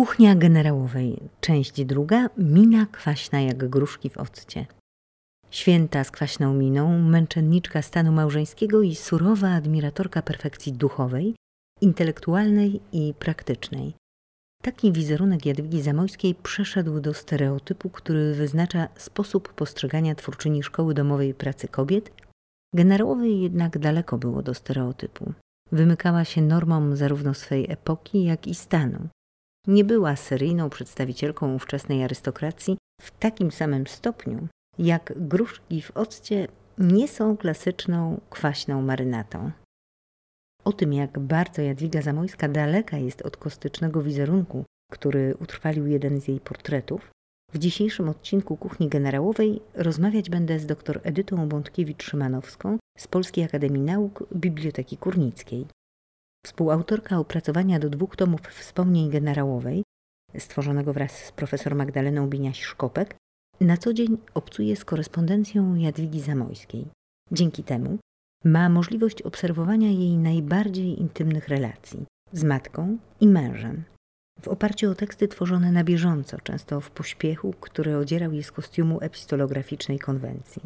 Kuchnia generałowej, część druga, mina kwaśna jak gruszki w occie. Święta z kwaśną miną, męczenniczka stanu małżeńskiego i surowa admiratorka perfekcji duchowej, intelektualnej i praktycznej. Taki wizerunek Jadwigi Zamojskiej przeszedł do stereotypu, który wyznacza sposób postrzegania twórczyni szkoły domowej pracy kobiet. Generałowej jednak daleko było do stereotypu. Wymykała się normom zarówno swej epoki, jak i stanu. Nie była seryjną przedstawicielką ówczesnej arystokracji w takim samym stopniu, jak gruszki w occie nie są klasyczną kwaśną marynatą. O tym, jak bardzo Jadwiga Zamojska daleka jest od kostycznego wizerunku, który utrwalił jeden z jej portretów, w dzisiejszym odcinku Kuchni Generałowej rozmawiać będę z dr Edytą Bątkiewicz-Szymanowską z Polskiej Akademii Nauk Biblioteki Kurnickiej. Współautorka opracowania do dwóch tomów wspomnień generałowej, stworzonego wraz z profesor Magdaleną Biniaś-Szkopek, na co dzień obcuje z korespondencją Jadwigi Zamojskiej. Dzięki temu ma możliwość obserwowania jej najbardziej intymnych relacji z matką i mężem. W oparciu o teksty tworzone na bieżąco, często w pośpiechu, który odzierał je z kostiumu epistolograficznej konwencji.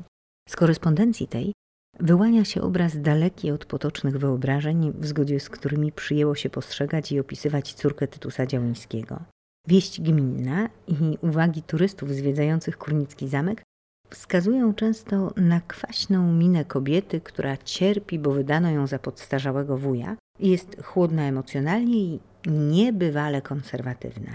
Z korespondencji tej wyłania się obraz daleki od potocznych wyobrażeń, w zgodzie z którymi przyjęło się postrzegać i opisywać córkę Tytusa Działyńskiego. Wieść gminna i uwagi turystów zwiedzających Kurnicki Zamek wskazują często na kwaśną minę kobiety, która cierpi, bo wydano ją za podstarzałego wuja, jest chłodna emocjonalnie i niebywale konserwatywna.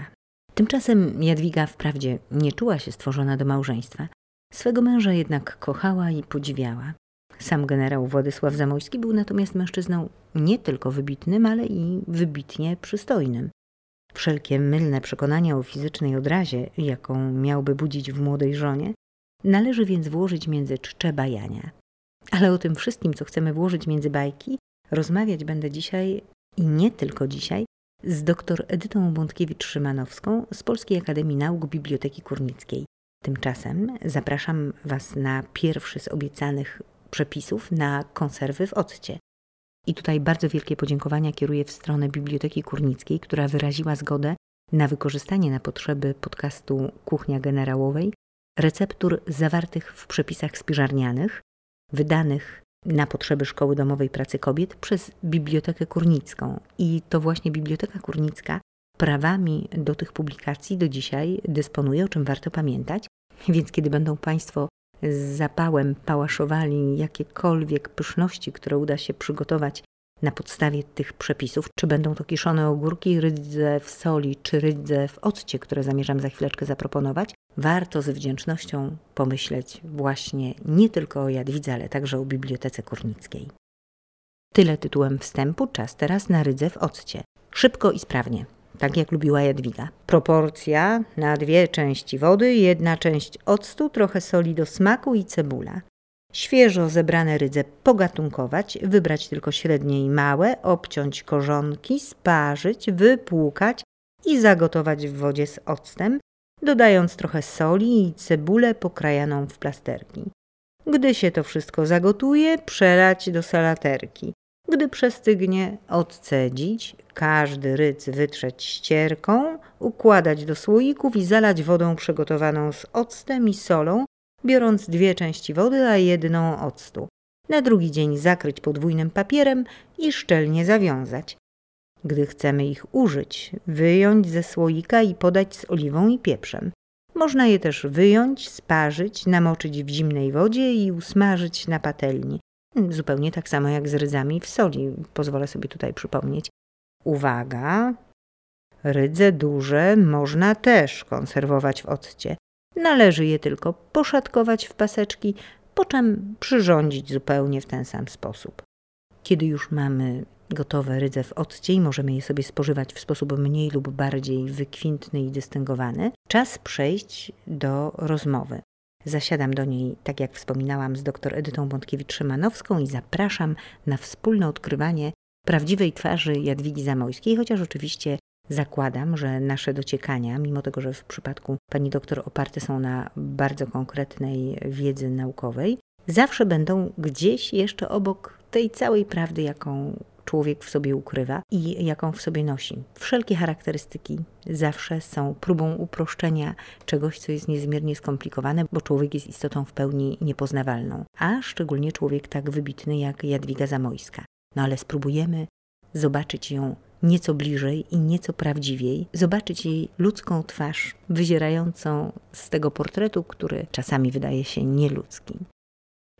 Tymczasem Jadwiga wprawdzie nie czuła się stworzona do małżeństwa, swego męża jednak kochała i podziwiała. Sam generał Władysław Zamojski był natomiast mężczyzną nie tylko wybitnym, ale i wybitnie przystojnym. Wszelkie mylne przekonania o fizycznej odrazie, jaką miałby budzić w młodej żonie, należy więc włożyć między czcze bajania. Ale o tym wszystkim, co chcemy włożyć między bajki, rozmawiać będę dzisiaj i nie tylko dzisiaj z dr Edytą Bątkiewicz-Szymanowską z Polskiej Akademii Nauk Biblioteki Kurnickiej. Tymczasem zapraszam Was na pierwszy z obiecanych przepisów na konserwy w occie. I tutaj bardzo wielkie podziękowania kieruję w stronę Biblioteki Kurnickiej, która wyraziła zgodę na wykorzystanie na potrzeby podcastu Kuchnia Generałowej receptur zawartych w przepisach spiżarnianych, wydanych na potrzeby Szkoły Domowej Pracy Kobiet przez Bibliotekę Kurnicką. I to właśnie Biblioteka Kurnicka prawami do tych publikacji do dzisiaj dysponuje, o czym warto pamiętać. Więc kiedy będą Państwo z zapałem pałaszowali jakiekolwiek pyszności, które uda się przygotować na podstawie tych przepisów, czy będą to kiszone ogórki, rydze w soli, czy rydze w occie, które zamierzam za chwileczkę zaproponować, warto z wdzięcznością pomyśleć właśnie nie tylko o Jadwidze, ale także o Bibliotece Kurnickiej. Tyle tytułem wstępu, czas teraz na rydze w occie. Szybko i sprawnie tak jak lubiła Jadwiga. Proporcja na dwie części wody, jedna część octu, trochę soli do smaku i cebula. Świeżo zebrane rydze pogatunkować, wybrać tylko średnie i małe, obciąć korzonki, sparzyć, wypłukać i zagotować w wodzie z octem, dodając trochę soli i cebulę pokrajaną w plasterki. Gdy się to wszystko zagotuje, przelać do salaterki. Gdy przestygnie, odcedzić, każdy ryc wytrzeć ścierką, układać do słoików i zalać wodą przygotowaną z octem i solą, biorąc dwie części wody, a jedną octu. Na drugi dzień zakryć podwójnym papierem i szczelnie zawiązać. Gdy chcemy ich użyć, wyjąć ze słoika i podać z oliwą i pieprzem. Można je też wyjąć, sparzyć, namoczyć w zimnej wodzie i usmażyć na patelni. Zupełnie tak samo jak z rydzami w soli, pozwolę sobie tutaj przypomnieć. Uwaga! Rydze duże można też konserwować w occie. Należy je tylko poszatkować w paseczki, po czym przyrządzić zupełnie w ten sam sposób. Kiedy już mamy gotowe rydze w occie i możemy je sobie spożywać w sposób mniej lub bardziej wykwintny i dystyngowany, czas przejść do rozmowy. Zasiadam do niej, tak jak wspominałam, z dr Edytą Bątkiewicz-Szymanowską i zapraszam na wspólne odkrywanie prawdziwej twarzy Jadwigi Zamojskiej, chociaż oczywiście zakładam, że nasze dociekania, mimo tego, że w przypadku pani doktor oparte są na bardzo konkretnej wiedzy naukowej, zawsze będą gdzieś jeszcze obok tej całej prawdy, jaką człowiek w sobie ukrywa i jaką w sobie nosi. Wszelkie charakterystyki zawsze są próbą uproszczenia czegoś, co jest niezmiernie skomplikowane, bo człowiek jest istotą w pełni niepoznawalną, a szczególnie człowiek tak wybitny jak Jadwiga Zamojska. No ale spróbujemy zobaczyć ją nieco bliżej i nieco prawdziwiej, zobaczyć jej ludzką twarz, wyzierającą z tego portretu, który czasami wydaje się nieludzki.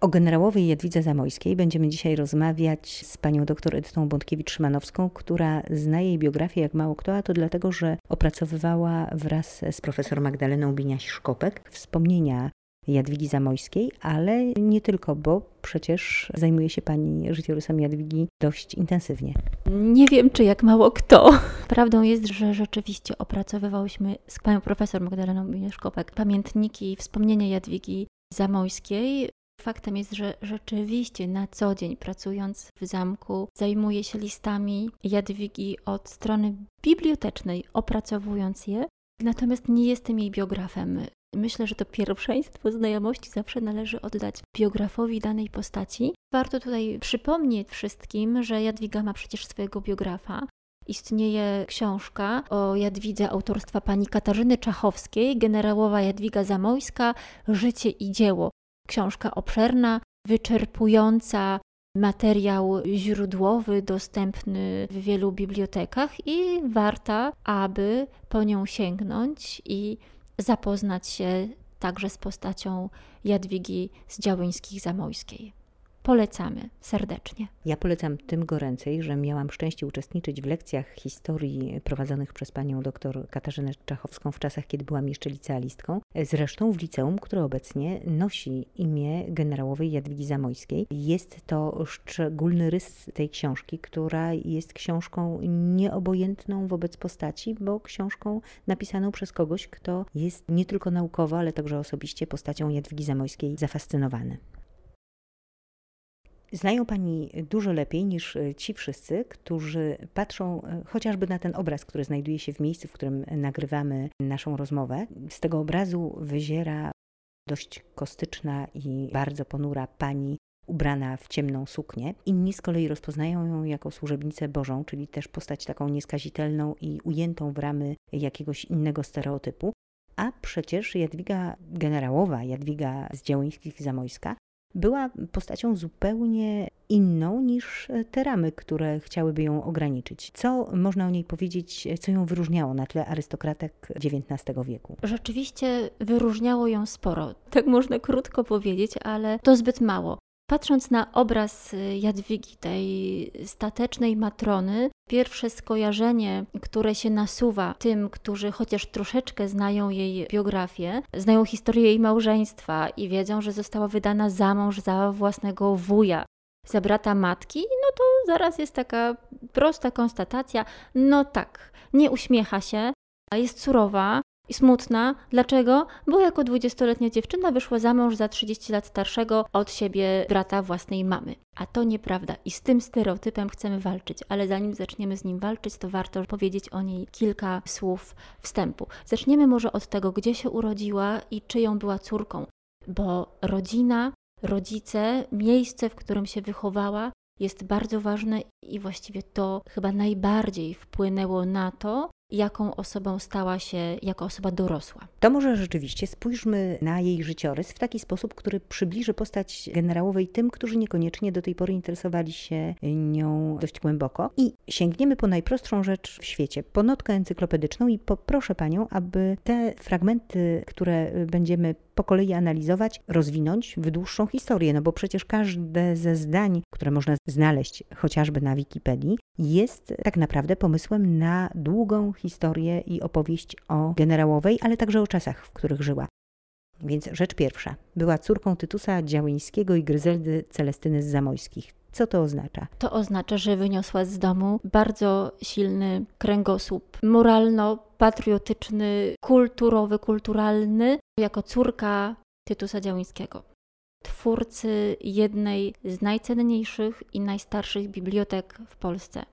O generałowej Jadwidze Zamojskiej będziemy dzisiaj rozmawiać z panią dr Edytą Bątkiewicz-Szymanowską, która zna jej biografię jak mało kto, a to dlatego, że opracowywała wraz z profesor Magdaleną Biniaś-Szkopek wspomnienia Jadwigi Zamojskiej, ale nie tylko, bo przecież zajmuje się Pani życiorysem Jadwigi dość intensywnie. Nie wiem, czy jak mało kto. Prawdą jest, że rzeczywiście opracowywałyśmy z Panią Profesor Magdaleną Mieszkopek pamiętniki, wspomnienia Jadwigi Zamojskiej. Faktem jest, że rzeczywiście na co dzień pracując w zamku zajmuję się listami Jadwigi od strony bibliotecznej, opracowując je, Natomiast nie jestem jej biografem. Myślę, że to pierwszeństwo znajomości zawsze należy oddać biografowi danej postaci. Warto tutaj przypomnieć wszystkim, że Jadwiga ma przecież swojego biografa. Istnieje książka o Jadwidze autorstwa pani Katarzyny Czachowskiej, generałowa Jadwiga Zamojska, Życie i dzieło. Książka obszerna, wyczerpująca, materiał źródłowy dostępny w wielu bibliotekach i warta, aby po nią sięgnąć i zapoznać się także z postacią Jadwigi z Działyńskich Zamojskiej. Polecamy serdecznie. Ja polecam tym goręcej, że miałam szczęście uczestniczyć w lekcjach historii prowadzonych przez panią dr Katarzynę Czachowską w czasach, kiedy byłam jeszcze licealistką. Zresztą w liceum, które obecnie nosi imię generałowej Jadwigi Zamojskiej. Jest to szczególny rys tej książki, która jest książką nieobojętną wobec postaci, bo książką napisaną przez kogoś, kto jest nie tylko naukowo, ale także osobiście postacią Jadwigi Zamojskiej zafascynowany. Znają Pani dużo lepiej niż e, ci wszyscy, którzy patrzą e, chociażby na ten obraz, który znajduje się w miejscu, w którym nagrywamy naszą rozmowę. Z tego obrazu wyziera dość kostyczna i bardzo ponura pani ubrana w ciemną suknię. Inni z kolei rozpoznają ją jako służebnicę Bożą, czyli też postać taką nieskazitelną i ujętą w ramy jakiegoś innego stereotypu. A przecież Jadwiga generałowa, Jadwiga z Działyńskich i Zamojska, była postacią zupełnie inną niż te ramy, które chciałyby ją ograniczyć. Co można o niej powiedzieć, co ją wyróżniało na tle arystokratek XIX wieku? Rzeczywiście wyróżniało ją sporo. Tak można krótko powiedzieć, ale to zbyt mało. Patrząc na obraz y, Jadwigi, tej statecznej matrony, pierwsze skojarzenie, które się nasuwa tym, którzy chociaż troszeczkę znają jej biografię, znają historię jej małżeństwa i wiedzą, że została wydana za mąż za własnego wuja, za brata matki, no to zaraz jest taka prosta konstatacja: no tak, nie uśmiecha się, jest surowa, i smutna. Dlaczego? Bo jako 20-letnia dziewczyna wyszła za mąż za 30 lat starszego od siebie brata własnej mamy. A to nieprawda i z tym stereotypem chcemy walczyć, ale zanim zaczniemy z nim walczyć, to warto powiedzieć o niej kilka słów wstępu. Zaczniemy może od tego, gdzie się urodziła i czyją była córką, bo rodzina, rodzice, miejsce, w którym się wychowała, jest bardzo ważne i właściwie to chyba najbardziej wpłynęło na to, jaką osobą stała się jako osoba dorosła. To może rzeczywiście spójrzmy na jej życiorys w taki sposób, który przybliży postać generałowej tym, którzy niekoniecznie do tej pory interesowali się nią dość głęboko i sięgniemy po najprostszą rzecz w świecie, po notkę encyklopedyczną i poproszę Panią, aby te fragmenty, które będziemy po kolei analizować, rozwinąć w dłuższą historię, no bo przecież każde ze zdań, które można znaleźć chociażby na Wikipedii, jest tak naprawdę pomysłem na długą historię i opowieść o generałowej, ale także o czasach, w których żyła. Więc rzecz pierwsza. Była córką Tytusa Działyńskiego i Gryzeldy Celestyny z Zamojskich. Co to oznacza? To oznacza, że wyniosła z domu bardzo silny kręgosłup moralno-patriotyczny, kulturowy, kulturalny, jako córka Tytusa Działyńskiego. Twórcy jednej z najcenniejszych i najstarszych bibliotek w Polsce.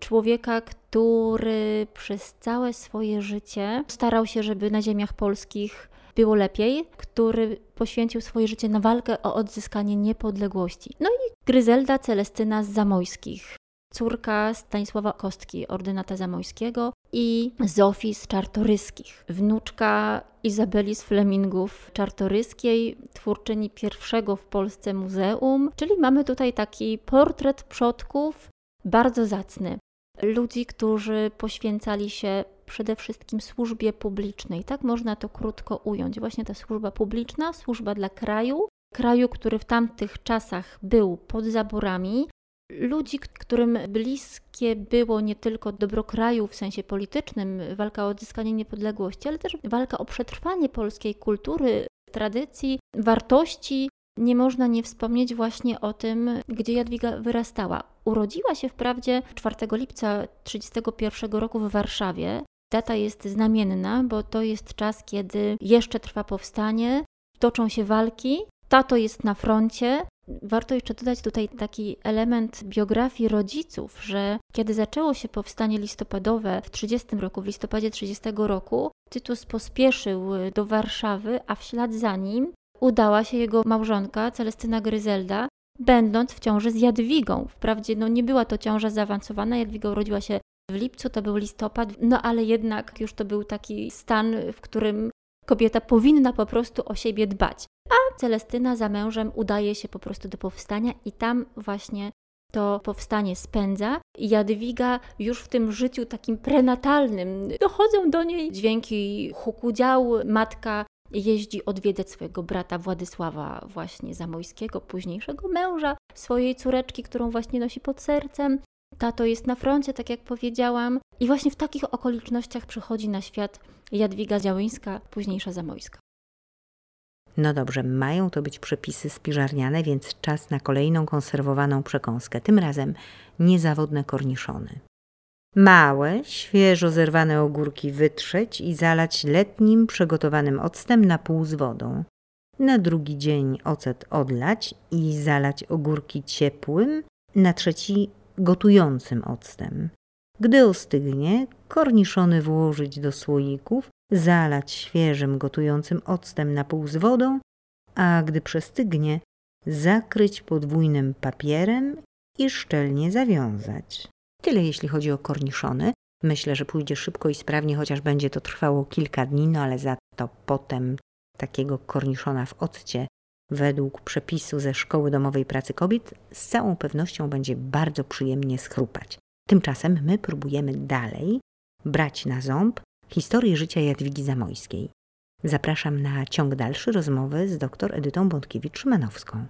Człowieka, który przez całe swoje życie starał się, żeby na ziemiach polskich było lepiej, który poświęcił swoje życie na walkę o odzyskanie niepodległości. No i Gryzelda Celestyna z Zamojskich. córka Stanisława Kostki, ordynata zamojskiego i Zofii z Czartoryskich, wnuczka Izabeli z Flemingów Czartoryskiej, twórczyni pierwszego w Polsce muzeum, czyli mamy tutaj taki portret przodków bardzo zacny. Ludzi, którzy poświęcali się przede wszystkim służbie publicznej. Tak można to krótko ująć. Właśnie ta służba publiczna, służba dla kraju, kraju, który w tamtych czasach był pod zaborami, ludzi, którym bliskie było nie tylko dobro kraju w sensie politycznym, walka o odzyskanie niepodległości, ale też walka o przetrwanie polskiej kultury, tradycji, wartości. Nie można nie wspomnieć właśnie o tym, gdzie Jadwiga wyrastała. Urodziła się wprawdzie 4 lipca 1931 roku w Warszawie. Data jest znamienna, bo to jest czas, kiedy jeszcze trwa powstanie, toczą się walki, tato jest na froncie. Warto jeszcze dodać tutaj taki element biografii rodziców, że kiedy zaczęło się powstanie listopadowe w 30 roku, w listopadzie 30 roku, Tytus pospieszył do Warszawy, a w ślad za nim udała się jego małżonka Celestyna Gryzelda, będąc w ciąży z Jadwigą. Wprawdzie no, nie była to ciąża zaawansowana, Jadwiga urodziła się w lipcu, to był listopad, no ale jednak już to był taki stan, w którym kobieta powinna po prostu o siebie dbać. A Celestyna za mężem udaje się po prostu do powstania i tam właśnie to powstanie spędza. Jadwiga już w tym życiu takim prenatalnym dochodzą do niej dźwięki huku dział. Matka jeździ odwiedzać swojego brata Władysława właśnie Zamojskiego, późniejszego męża swojej córeczki, którą właśnie nosi pod sercem. Tato jest na froncie, tak jak powiedziałam. I właśnie w takich okolicznościach przychodzi na świat Jadwiga Działyńska, późniejsza Zamojska. No dobrze, mają to być przepisy spiżarniane, więc czas na kolejną konserwowaną przekąskę, tym razem niezawodne korniszony. Małe, świeżo zerwane ogórki wytrzeć i zalać letnim przygotowanym octem na pół z wodą. Na drugi dzień ocet odlać i zalać ogórki ciepłym, na trzeci gotującym octem. Gdy ostygnie, korniszony włożyć do słoików, zalać świeżym gotującym octem na pół z wodą, a gdy przestygnie, zakryć podwójnym papierem i szczelnie zawiązać. Tyle jeśli chodzi o korniszony. Myślę, że pójdzie szybko i sprawnie, chociaż będzie to trwało kilka dni, no ale za to potem takiego korniszona w occie według przepisu ze Szkoły Domowej Pracy Kobiet z całą pewnością będzie bardzo przyjemnie schrupać. Tymczasem my próbujemy dalej brać na ząb historię życia Jadwigi Zamojskiej. Zapraszam na ciąg dalszy rozmowy z dr Edytą Bątkiewicz-Szymanowską.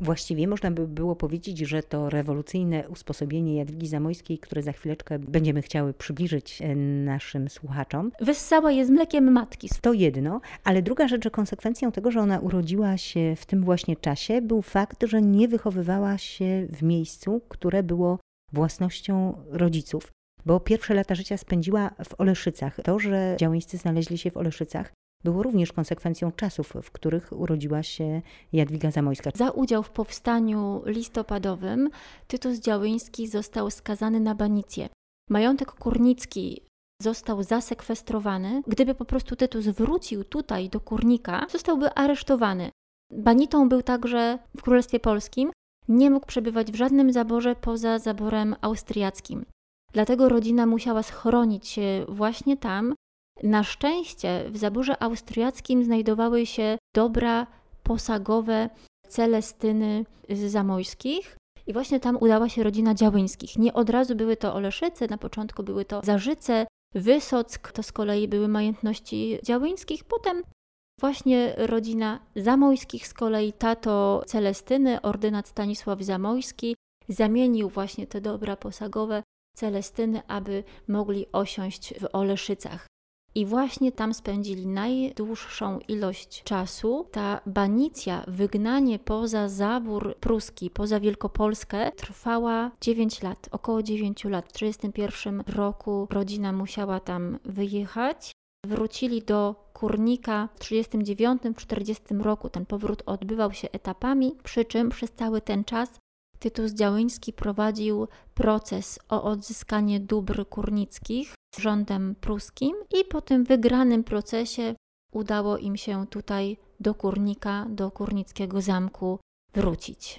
Właściwie można by było powiedzieć, że to rewolucyjne usposobienie Jadwigi Zamojskiej, które za chwileczkę będziemy chciały przybliżyć e, naszym słuchaczom. Wyssała je z mlekiem matki. To jedno, ale druga rzecz, że konsekwencją tego, że ona urodziła się w tym właśnie czasie, był fakt, że nie wychowywała się w miejscu, które było własnością rodziców bo pierwsze lata życia spędziła w Oleszycach. To, że działyńscy znaleźli się w Oleszycach, było również konsekwencją czasów, w których urodziła się Jadwiga Zamojska. Za udział w powstaniu listopadowym Tytus Działyński został skazany na banicję. Majątek kurnicki został zasekwestrowany. Gdyby po prostu Tytus wrócił tutaj do Kurnika, zostałby aresztowany. Banitą był także w Królestwie Polskim. Nie mógł przebywać w żadnym zaborze poza zaborem austriackim. Dlatego rodzina musiała schronić się właśnie tam. Na szczęście w zaborze austriackim znajdowały się dobra posagowe Celestyny z Zamojskich. I właśnie tam udała się rodzina Działyńskich. Nie od razu były to Oleszyce, na początku były to Zarzyce, Wysock, to z kolei były majątności Działyńskich. Potem właśnie rodzina Zamojskich, z kolei tato Celestyny, ordynat Stanisław Zamojski, zamienił właśnie te dobra posagowe Celestyny, aby mogli osiąść w Oleszycach. I właśnie tam spędzili najdłuższą ilość czasu. Ta banicja, wygnanie poza zabór pruski, poza Wielkopolskę, trwała 9 lat, około 9 lat. W 1931 roku rodzina musiała tam wyjechać. Wrócili do Kurnika w 1939-1940 roku. Ten powrót odbywał się etapami, przy czym przez cały ten czas Tytus Działyński prowadził proces o odzyskanie dóbr kurnickich rządem pruskim i po tym wygranym procesie udało im się tutaj do Kurnika, do kurnickiego zamku wrócić.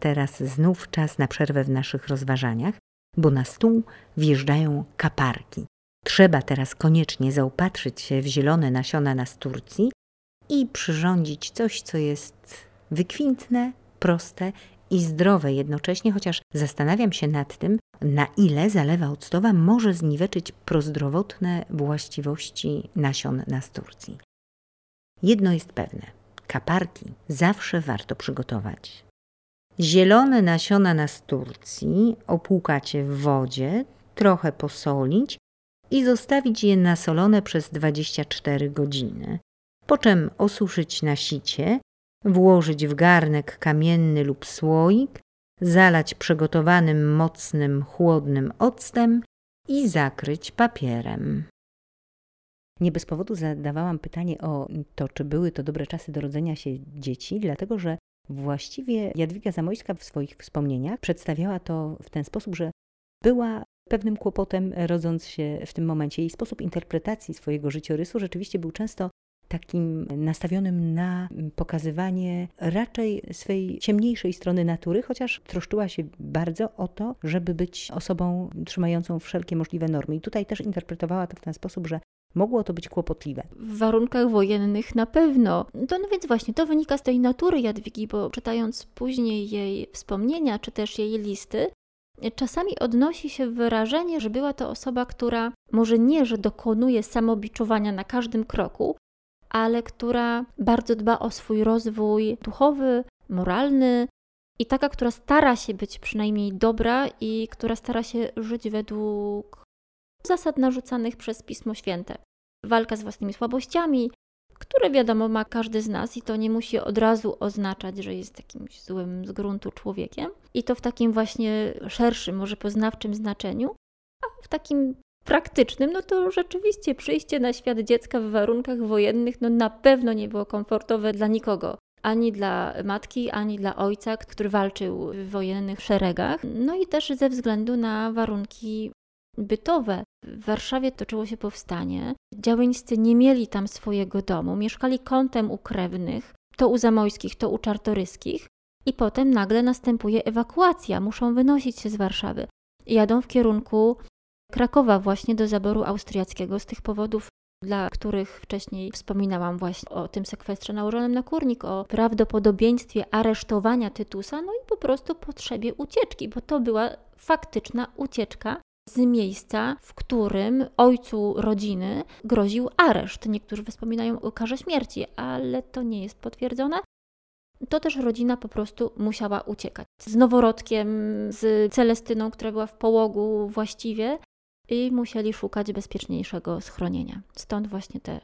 Teraz znów czas na przerwę w naszych rozważaniach, bo na stół wjeżdżają kaparki. Trzeba teraz koniecznie zaopatrzyć się w zielone nasiona nasturcji i przyrządzić coś, co jest wykwintne, proste i zdrowe jednocześnie, chociaż zastanawiam się nad tym, na ile zalewa octowa może zniweczyć prozdrowotne właściwości nasion nasturcji. Jedno jest pewne: kaparki zawsze warto przygotować. Zielone nasiona nasturcji opłukacie w wodzie, trochę posolić i zostawić je nasolone przez 24 godziny. Po czym osuszyć na sicie, włożyć w garnek kamienny lub słoik, zalać przygotowanym mocnym, chłodnym octem i zakryć papierem. Nie bez powodu zadawałam pytanie o to, czy były to dobre czasy do rodzenia się dzieci, dlatego że właściwie Jadwiga Zamojska w swoich wspomnieniach przedstawiała to w ten sposób, że była pewnym kłopotem rodząc się w tym momencie. Jej sposób interpretacji swojego życiorysu rzeczywiście był często takim nastawionym na pokazywanie raczej swej ciemniejszej strony natury, chociaż troszczyła się bardzo o to, żeby być osobą trzymającą wszelkie możliwe normy. I tutaj też interpretowała to w ten sposób, że mogło to być kłopotliwe. W warunkach wojennych na pewno. To, no więc właśnie to wynika z tej natury Jadwigi, bo czytając później jej wspomnienia, czy też jej listy, czasami odnosi się wrażenie, że była to osoba, która może nie, że dokonuje samobiczowania na każdym kroku, ale która bardzo dba o swój rozwój duchowy, moralny i taka, która stara się być przynajmniej dobra i która stara się żyć według zasad narzucanych przez Pismo Święte. Walka z własnymi słabościami, które wiadomo ma każdy z nas i to nie musi od razu oznaczać, że jest jakimś złym z gruntu człowiekiem. I to w takim właśnie szerszym, może poznawczym znaczeniu, a w takim praktycznym, no to rzeczywiście przyjście na świat dziecka w warunkach wojennych no na pewno nie było komfortowe dla nikogo. Ani dla matki, ani dla ojca, który walczył w wojennych szeregach. No i też ze względu na warunki bytowe. W Warszawie toczyło się powstanie. Działeńscy nie mieli tam swojego domu, mieszkali kątem u krewnych, to u Zamojskich, to u Czartoryskich. I potem nagle następuje ewakuacja, muszą wynosić się z Warszawy. Jadą w kierunku Krakowa właśnie do zaboru austriackiego z tych powodów, dla których wcześniej wspominałam właśnie o tym sekwestrze nałożonym na kurnik, o prawdopodobieństwie aresztowania Tytusa, no i po prostu potrzebie ucieczki, bo to była faktyczna ucieczka z miejsca, w którym ojcu rodziny groził areszt. Niektórzy wspominają o karze śmierci, ale to nie jest potwierdzone. To też rodzina po prostu musiała uciekać. Z noworodkiem, z Celestyną, która była w połogu właściwie, i musieli szukać bezpieczniejszego schronienia. Stąd właśnie te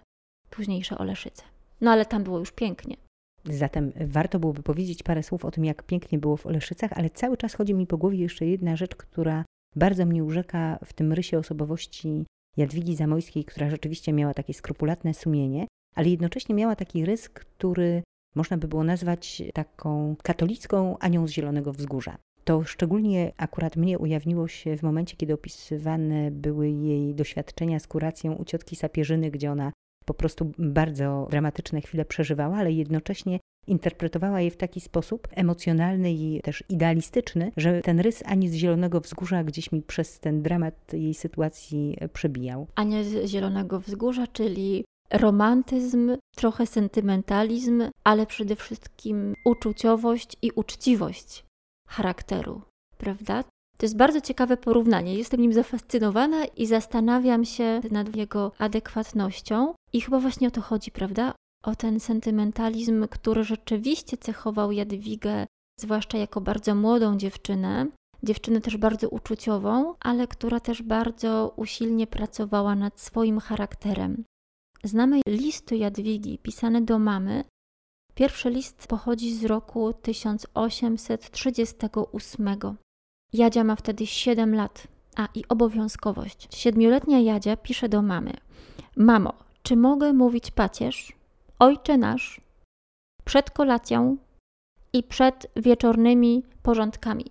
późniejsze Oleszyce. No ale tam było już pięknie. Zatem warto byłoby powiedzieć parę słów o tym, jak pięknie było w Oleszycach, ale cały czas chodzi mi po głowie jeszcze jedna rzecz, która bardzo mnie urzeka w tym rysie osobowości Jadwigi Zamojskiej, która rzeczywiście miała takie skrupulatne sumienie, ale jednocześnie miała taki rys, który można by było nazwać taką katolicką Anią z Zielonego Wzgórza. To szczególnie akurat mnie ujawniło się w momencie, kiedy opisywane były jej doświadczenia z kuracją u ciotki Sapierzyny, gdzie ona po prostu bardzo dramatyczne chwile przeżywała, ale jednocześnie interpretowała je w taki sposób emocjonalny i też idealistyczny, że ten rys Ani z Zielonego Wzgórza gdzieś mi przez ten dramat jej sytuacji przebijał. Ania z Zielonego Wzgórza, czyli romantyzm, trochę sentymentalizm, ale przede wszystkim uczuciowość i uczciwość charakteru, prawda? To jest bardzo ciekawe porównanie. Jestem nim zafascynowana i zastanawiam się nad jego adekwatnością. I chyba właśnie o to chodzi, prawda? O ten sentymentalizm, który rzeczywiście cechował Jadwigę, zwłaszcza jako bardzo młodą dziewczynę. Dziewczynę też bardzo uczuciową, ale która też bardzo usilnie pracowała nad swoim charakterem. Znamy listy Jadwigi pisane do mamy, Pierwszy list pochodzi z roku 1838. Jadzia ma wtedy 7 lat, a i obowiązkowość. Siedmioletnia Jadzia pisze do mamy: Mamo, czy mogę mówić pacierz? Ojcze nasz, przed kolacją i przed wieczornymi porządkami,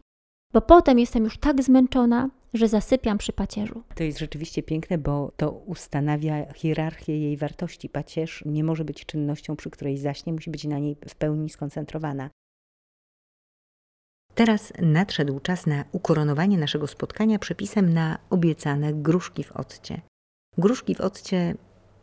bo potem jestem już tak zmęczona, że zasypiam przy pacierzu. To jest rzeczywiście piękne, bo to ustanawia hierarchię jej wartości. Pacierz nie może być czynnością, przy której zaśnie, musi być na niej w pełni skoncentrowana. Teraz nadszedł czas na ukoronowanie naszego spotkania przepisem na obiecane gruszki w occie. Gruszki w occie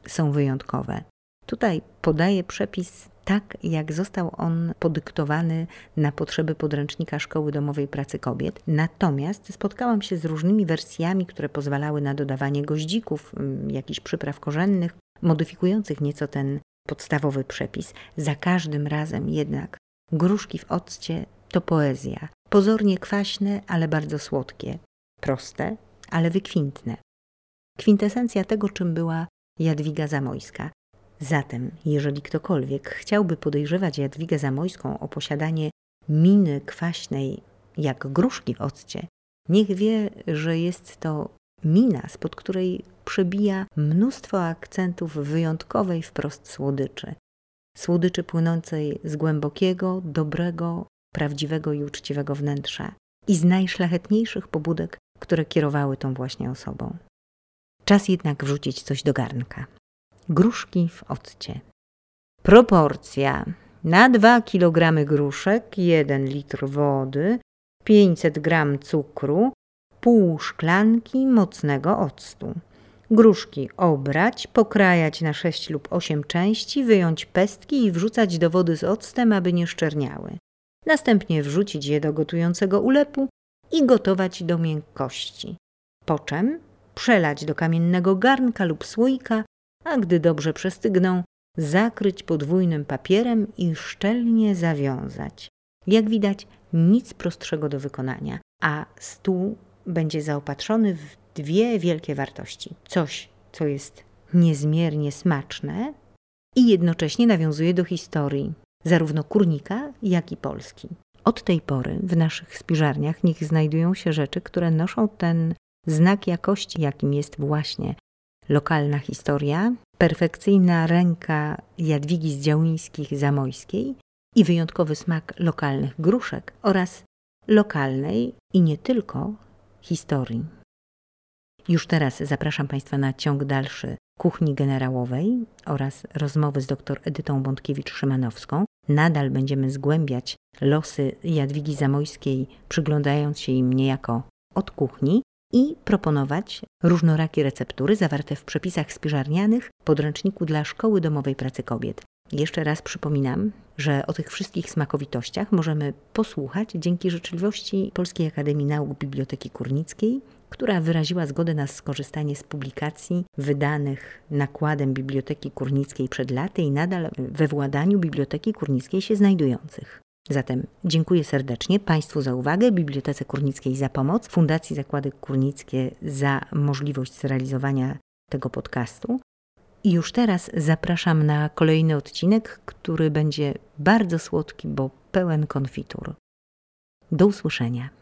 są wyjątkowe. Tutaj podaję przepis tak, jak został on podyktowany na potrzeby podręcznika Szkoły Domowej Pracy Kobiet. Natomiast spotkałam się z różnymi wersjami, które pozwalały na dodawanie goździków, mm, jakichś przypraw korzennych, modyfikujących nieco ten podstawowy przepis. Za każdym razem jednak gruszki w occie to poezja. Pozornie kwaśne, ale bardzo słodkie. Proste, ale wykwintne. Kwintesencja tego, czym była Jadwiga Zamojska. Zatem, jeżeli ktokolwiek chciałby podejrzewać Jadwigę Zamojską o posiadanie miny kwaśnej jak gruszki w occie, niech wie, że jest to mina, spod której przebija mnóstwo akcentów wyjątkowej wprost słodyczy. Słodyczy płynącej z głębokiego, dobrego, prawdziwego i uczciwego wnętrza i z najszlachetniejszych pobudek, które kierowały tą właśnie osobą. Czas jednak wrzucić coś do garnka. Gruszki w occie. Proporcja. Na 2 kg gruszek 1 litr wody, 500 g cukru, pół szklanki mocnego octu. Gruszki obrać, pokrajać na 6 lub 8 części, wyjąć pestki i wrzucać do wody z octem, aby nie szczerniały. Następnie wrzucić je do gotującego ulepu i gotować do miękkości. Po czym przelać do kamiennego garnka lub słoika, a gdy dobrze przestygną, zakryć podwójnym papierem i szczelnie zawiązać. Jak widać, nic prostszego do wykonania, a stół będzie zaopatrzony w dwie wielkie wartości. Coś, co jest niezmiernie smaczne i jednocześnie nawiązuje do historii zarówno kurnika, jak i Polski. Od tej pory w naszych spiżarniach niech znajdują się rzeczy, które noszą ten znak jakości, jakim jest właśnie lokalna historia, perfekcyjna ręka Jadwigi z Działińskich Zamojskiej i wyjątkowy smak lokalnych gruszek oraz lokalnej i nie tylko historii. Już teraz zapraszam Państwa na ciąg dalszy kuchni generałowej oraz rozmowy z dr Edytą Bątkiewicz-Szymanowską. Nadal będziemy zgłębiać losy Jadwigi Zamojskiej, przyglądając się im niejako od kuchni i proponować różnorakie receptury zawarte w przepisach spiżarnianych podręczniku dla Szkoły Domowej Pracy Kobiet. Jeszcze raz przypominam, że o tych wszystkich smakowitościach możemy posłuchać dzięki życzliwości Polskiej Akademii Nauk Biblioteki Kurnickiej, która wyraziła zgodę na skorzystanie z publikacji wydanych nakładem Biblioteki Kurnickiej przed laty i nadal we władaniu Biblioteki Kurnickiej się znajdujących. Zatem dziękuję serdecznie Państwu za uwagę, Bibliotece Kurnickiej za pomoc, Fundacji Zakłady Kurnickie za możliwość zrealizowania tego podcastu. I już teraz zapraszam na kolejny odcinek, który będzie bardzo słodki, bo pełen konfitur. Do usłyszenia.